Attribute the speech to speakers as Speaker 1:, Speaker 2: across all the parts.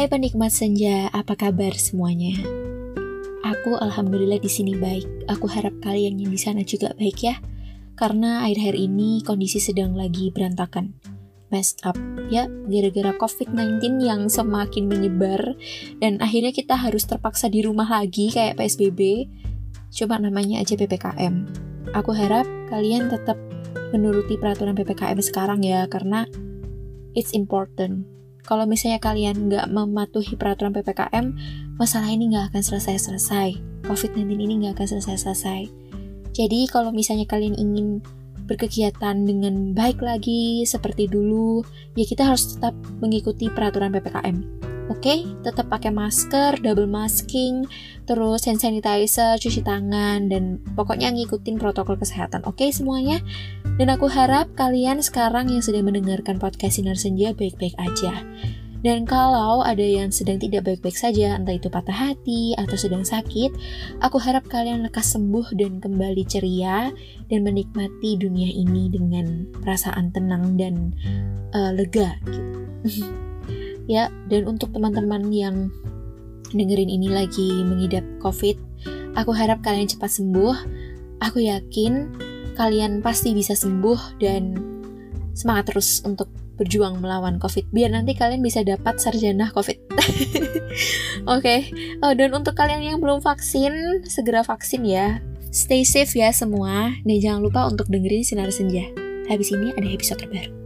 Speaker 1: Hai penikmat senja, apa kabar semuanya? Aku alhamdulillah di sini baik. Aku harap kalian yang di sana juga baik ya. Karena akhir-akhir ini kondisi sedang lagi berantakan. Messed up ya, gara-gara COVID-19 yang semakin menyebar dan akhirnya kita harus terpaksa di rumah lagi kayak PSBB. Cuma namanya aja PPKM. Aku harap kalian tetap menuruti peraturan PPKM sekarang ya karena it's important kalau misalnya kalian nggak mematuhi peraturan PPKM, masalah ini nggak akan selesai-selesai. COVID-19 ini nggak akan selesai-selesai. Jadi kalau misalnya kalian ingin berkegiatan dengan baik lagi seperti dulu, ya kita harus tetap mengikuti peraturan PPKM. Oke, okay? tetap pakai masker, double masking, terus hand sanitizer, cuci tangan, dan pokoknya ngikutin protokol kesehatan. Oke okay, semuanya? Dan aku harap kalian sekarang yang sedang mendengarkan podcast Sinar Senja baik-baik aja. Dan kalau ada yang sedang tidak baik-baik saja, entah itu patah hati atau sedang sakit, aku harap kalian lekas sembuh dan kembali ceria dan menikmati dunia ini dengan perasaan tenang dan uh, lega gitu. ya dan untuk teman-teman yang dengerin ini lagi mengidap covid aku harap kalian cepat sembuh aku yakin kalian pasti bisa sembuh dan semangat terus untuk berjuang melawan COVID biar nanti kalian bisa dapat sarjana COVID. Oke, okay. oh, dan untuk kalian yang belum vaksin, segera vaksin ya. Stay safe ya semua, dan jangan lupa untuk dengerin Sinar Senja. Habis ini ada episode terbaru.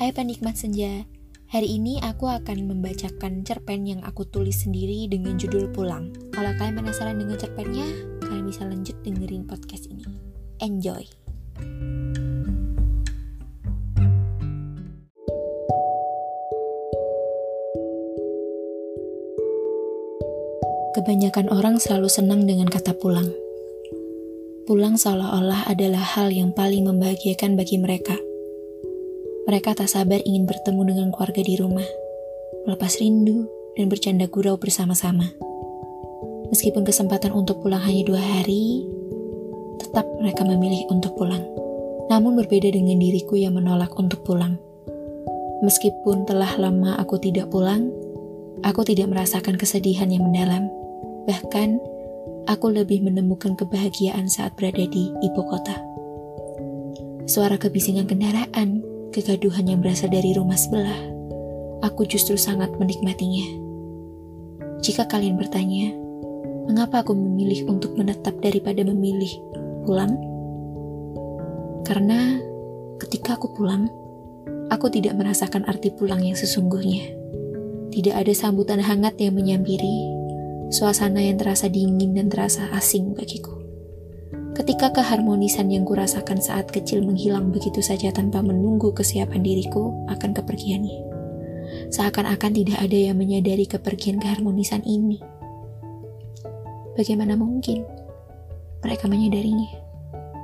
Speaker 1: Hai penikmat senja, hari ini aku akan membacakan cerpen yang aku tulis sendiri dengan judul Pulang. Kalau kalian penasaran dengan cerpennya, kalian bisa lanjut dengerin podcast ini. Enjoy! Kebanyakan orang selalu senang dengan kata pulang. Pulang seolah-olah adalah hal yang paling membahagiakan bagi mereka – mereka tak sabar ingin bertemu dengan keluarga di rumah, melepas rindu, dan bercanda gurau bersama-sama. Meskipun kesempatan untuk pulang hanya dua hari, tetap mereka memilih untuk pulang. Namun berbeda dengan diriku yang menolak untuk pulang. Meskipun telah lama aku tidak pulang, aku tidak merasakan kesedihan yang mendalam. Bahkan, aku lebih menemukan kebahagiaan saat berada di ibu kota. Suara kebisingan kendaraan, kegaduhan yang berasal dari rumah sebelah, aku justru sangat menikmatinya. Jika kalian bertanya, mengapa aku memilih untuk menetap daripada memilih pulang? Karena ketika aku pulang, aku tidak merasakan arti pulang yang sesungguhnya. Tidak ada sambutan hangat yang menyampiri, suasana yang terasa dingin dan terasa asing bagiku. Ketika keharmonisan yang kurasakan saat kecil menghilang begitu saja tanpa menunggu kesiapan diriku akan kepergiannya. Seakan-akan tidak ada yang menyadari kepergian keharmonisan ini. Bagaimana mungkin mereka menyadarinya?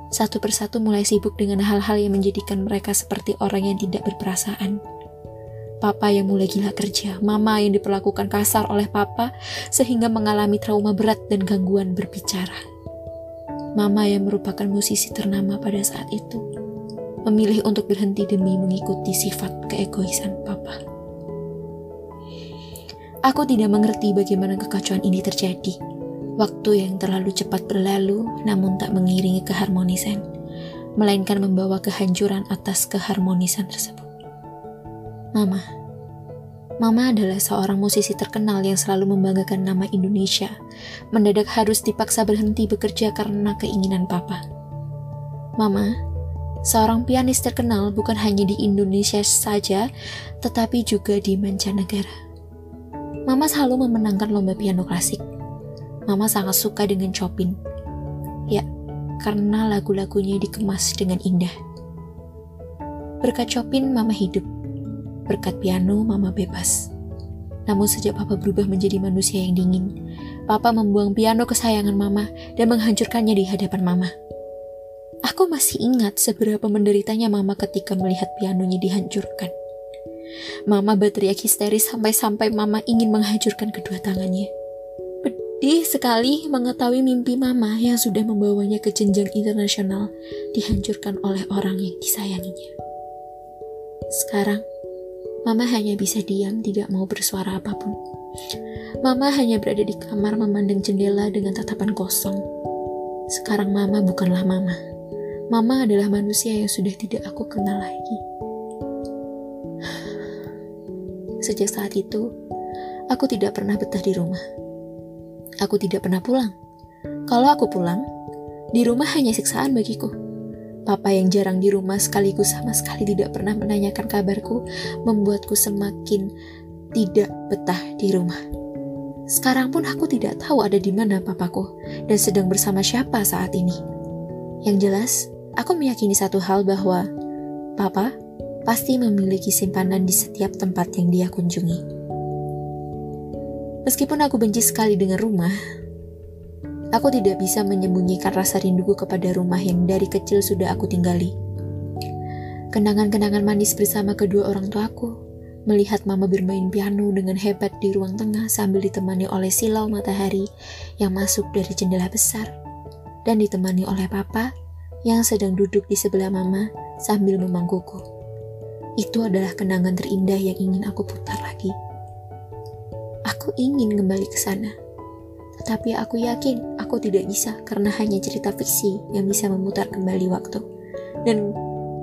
Speaker 1: Satu persatu mulai sibuk dengan hal-hal yang menjadikan mereka seperti orang yang tidak berperasaan. Papa yang mulai gila kerja, mama yang diperlakukan kasar oleh papa sehingga mengalami trauma berat dan gangguan berbicara Mama yang merupakan musisi ternama pada saat itu, memilih untuk berhenti demi mengikuti sifat keegoisan papa. Aku tidak mengerti bagaimana kekacauan ini terjadi. Waktu yang terlalu cepat berlalu namun tak mengiringi keharmonisan, melainkan membawa kehancuran atas keharmonisan tersebut. Mama, Mama adalah seorang musisi terkenal yang selalu membanggakan nama Indonesia. Mendadak harus dipaksa berhenti bekerja karena keinginan papa. Mama, seorang pianis terkenal bukan hanya di Indonesia saja, tetapi juga di mancanegara. Mama selalu memenangkan lomba piano klasik. Mama sangat suka dengan Chopin. Ya, karena lagu-lagunya dikemas dengan indah. Berkat Chopin, Mama hidup Berkat piano, Mama bebas. Namun sejak Papa berubah menjadi manusia yang dingin, Papa membuang piano kesayangan Mama dan menghancurkannya di hadapan Mama. Aku masih ingat seberapa menderitanya Mama ketika melihat pianonya dihancurkan. Mama berteriak histeris sampai-sampai Mama ingin menghancurkan kedua tangannya. Pedih sekali mengetahui mimpi Mama yang sudah membawanya ke jenjang internasional dihancurkan oleh orang yang disayanginya. Sekarang, Mama hanya bisa diam, tidak mau bersuara apa pun. Mama hanya berada di kamar memandang jendela dengan tatapan kosong. Sekarang Mama bukanlah Mama. Mama adalah manusia yang sudah tidak aku kenal lagi. Sejak saat itu, aku tidak pernah betah di rumah. Aku tidak pernah pulang. Kalau aku pulang, di rumah hanya siksaan bagiku. Papa yang jarang di rumah sekaligus sama sekali tidak pernah menanyakan kabarku, membuatku semakin tidak betah di rumah. Sekarang pun aku tidak tahu ada di mana papaku dan sedang bersama siapa saat ini. Yang jelas, aku meyakini satu hal bahwa papa pasti memiliki simpanan di setiap tempat yang dia kunjungi. Meskipun aku benci sekali dengan rumah, aku tidak bisa menyembunyikan rasa rinduku kepada rumah yang dari kecil sudah aku tinggali. Kenangan-kenangan manis bersama kedua orang tuaku, melihat mama bermain piano dengan hebat di ruang tengah sambil ditemani oleh silau matahari yang masuk dari jendela besar, dan ditemani oleh papa yang sedang duduk di sebelah mama sambil memangkuku. Itu adalah kenangan terindah yang ingin aku putar lagi. Aku ingin kembali ke sana. Tetapi aku yakin aku tidak bisa karena hanya cerita fiksi yang bisa memutar kembali waktu dan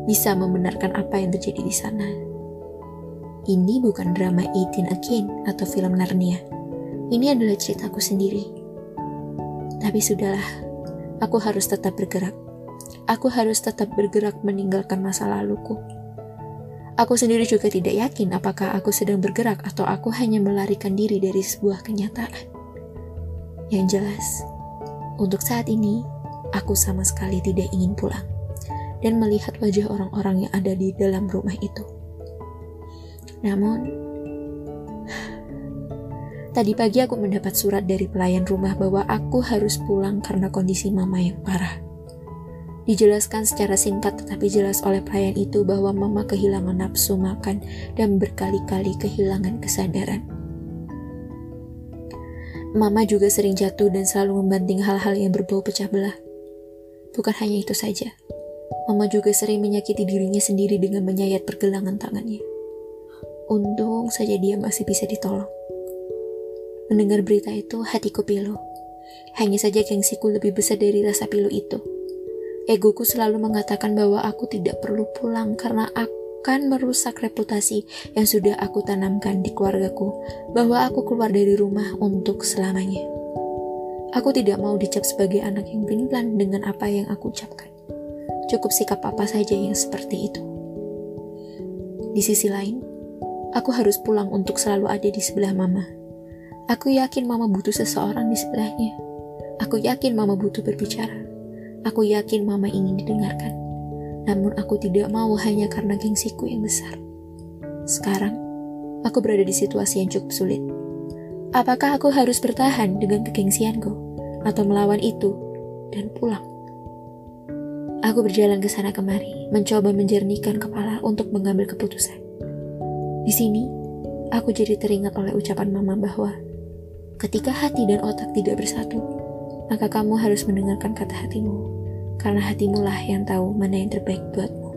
Speaker 1: bisa membenarkan apa yang terjadi di sana. Ini bukan drama 18 Again atau film Narnia. Ini adalah ceritaku sendiri. Tapi sudahlah, aku harus tetap bergerak. Aku harus tetap bergerak meninggalkan masa laluku. Aku sendiri juga tidak yakin apakah aku sedang bergerak atau aku hanya melarikan diri dari sebuah kenyataan. Yang jelas, untuk saat ini, aku sama sekali tidak ingin pulang dan melihat wajah orang-orang yang ada di dalam rumah itu. Namun, tadi pagi aku mendapat surat dari pelayan rumah bahwa aku harus pulang karena kondisi mama yang parah. Dijelaskan secara singkat tetapi jelas oleh pelayan itu bahwa mama kehilangan nafsu makan dan berkali-kali kehilangan kesadaran. Mama juga sering jatuh dan selalu membanting hal-hal yang berbau pecah belah. Bukan hanya itu saja, Mama juga sering menyakiti dirinya sendiri dengan menyayat pergelangan tangannya. Untung saja dia masih bisa ditolong. Mendengar berita itu, hatiku pilu. Hanya saja gengsiku lebih besar dari rasa pilu itu. Egoku selalu mengatakan bahwa aku tidak perlu pulang karena akan merusak reputasi yang sudah aku tanamkan di keluargaku, bahwa aku keluar dari rumah untuk selamanya. Aku tidak mau dicap sebagai anak yang pelin dengan apa yang aku ucapkan. Cukup sikap apa saja yang seperti itu. Di sisi lain, aku harus pulang untuk selalu ada di sebelah mama. Aku yakin mama butuh seseorang di sebelahnya. Aku yakin mama butuh berbicara. Aku yakin mama ingin didengarkan. Namun aku tidak mau hanya karena gengsiku yang besar. Sekarang, aku berada di situasi yang cukup sulit. Apakah aku harus bertahan dengan kegengsianku atau melawan itu dan pulang? Aku berjalan ke sana kemari, mencoba menjernihkan kepala untuk mengambil keputusan. Di sini, aku jadi teringat oleh ucapan mama bahwa ketika hati dan otak tidak bersatu, maka kamu harus mendengarkan kata hatimu, karena hatimu lah yang tahu mana yang terbaik buatmu.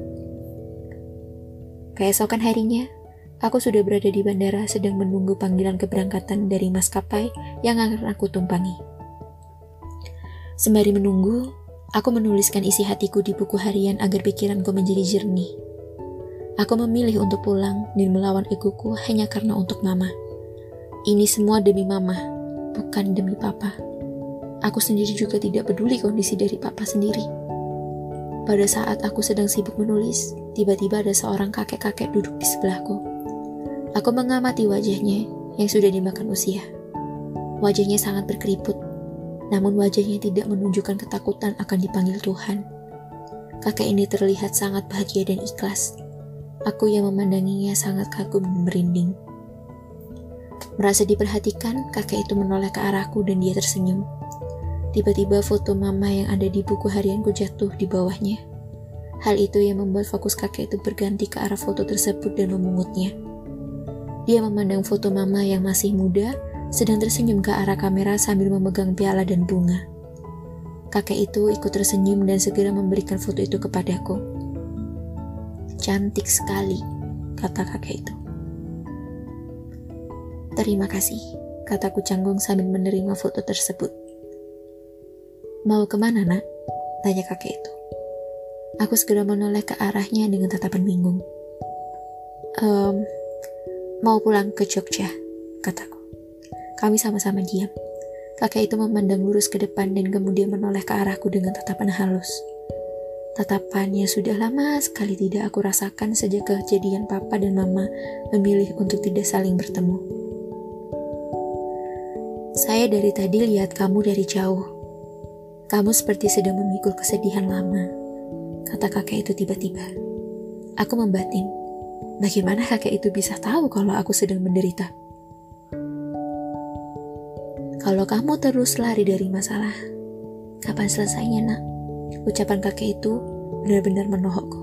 Speaker 1: Keesokan harinya, aku sudah berada di bandara sedang menunggu panggilan keberangkatan dari maskapai yang akan aku tumpangi. Sembari menunggu, aku menuliskan isi hatiku di buku harian agar pikiranku menjadi jernih. Aku memilih untuk pulang dan melawan egoku hanya karena untuk mama. Ini semua demi mama, bukan demi papa. Aku sendiri juga tidak peduli kondisi dari papa sendiri. Pada saat aku sedang sibuk menulis, tiba-tiba ada seorang kakek-kakek duduk di sebelahku. Aku mengamati wajahnya yang sudah dimakan usia. Wajahnya sangat berkeriput, namun wajahnya tidak menunjukkan ketakutan akan dipanggil Tuhan. Kakek ini terlihat sangat bahagia dan ikhlas. Aku yang memandanginya sangat kagum dan merinding. Merasa diperhatikan, kakek itu menoleh ke arahku dan dia tersenyum. Tiba-tiba foto mama yang ada di buku harianku jatuh di bawahnya. Hal itu yang membuat fokus kakek itu berganti ke arah foto tersebut dan memungutnya. Dia memandang foto mama yang masih muda, sedang tersenyum ke arah kamera sambil memegang piala dan bunga. Kakek itu ikut tersenyum dan segera memberikan foto itu kepadaku. Cantik sekali, kata kakek itu. Terima kasih, kataku canggung sambil menerima foto tersebut. Mau ke mana, nak? Tanya kakek itu. Aku segera menoleh ke arahnya dengan tatapan bingung. Um, mau pulang ke Jogja, kataku. Kami sama-sama diam. Kakek itu memandang lurus ke depan dan kemudian menoleh ke arahku dengan tatapan halus. Tatapannya sudah lama sekali tidak aku rasakan sejak kejadian papa dan mama memilih untuk tidak saling bertemu. Saya dari tadi lihat kamu dari jauh. Kamu seperti sedang memikul kesedihan lama, kata kakek itu tiba-tiba. Aku membatin, bagaimana kakek itu bisa tahu kalau aku sedang menderita? Kalau kamu terus lari dari masalah, kapan selesainya nak? Ucapan kakek itu benar-benar menohokku.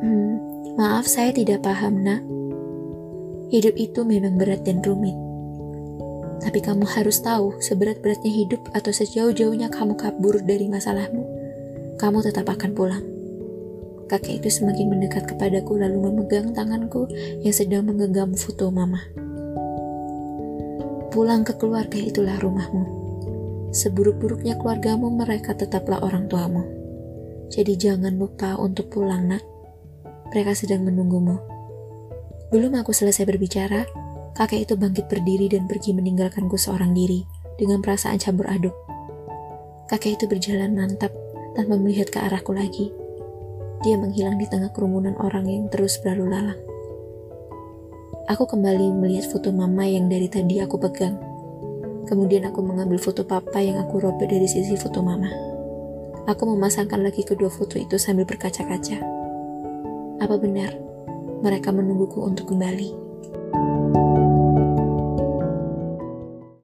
Speaker 1: Hmm, maaf saya tidak paham, nak. Hidup itu memang berat dan rumit. Tapi kamu harus tahu, seberat-beratnya hidup atau sejauh-jauhnya kamu kabur dari masalahmu, kamu tetap akan pulang. Kakek itu semakin mendekat kepadaku lalu memegang tanganku yang sedang menggenggam foto mama. Pulang ke keluarga itulah rumahmu. Seburuk-buruknya keluargamu, mereka tetaplah orang tuamu. Jadi jangan lupa untuk pulang, nak. Mereka sedang menunggumu. Belum aku selesai berbicara, kakek itu bangkit berdiri dan pergi meninggalkanku seorang diri dengan perasaan campur aduk. Kakek itu berjalan mantap tanpa melihat ke arahku lagi. Dia menghilang di tengah kerumunan orang yang terus berlalu lalang. Aku kembali melihat foto mama yang dari tadi aku pegang. Kemudian aku mengambil foto papa yang aku robek dari sisi foto mama. Aku memasangkan lagi kedua foto itu sambil berkaca-kaca. Apa benar mereka menungguku untuk kembali?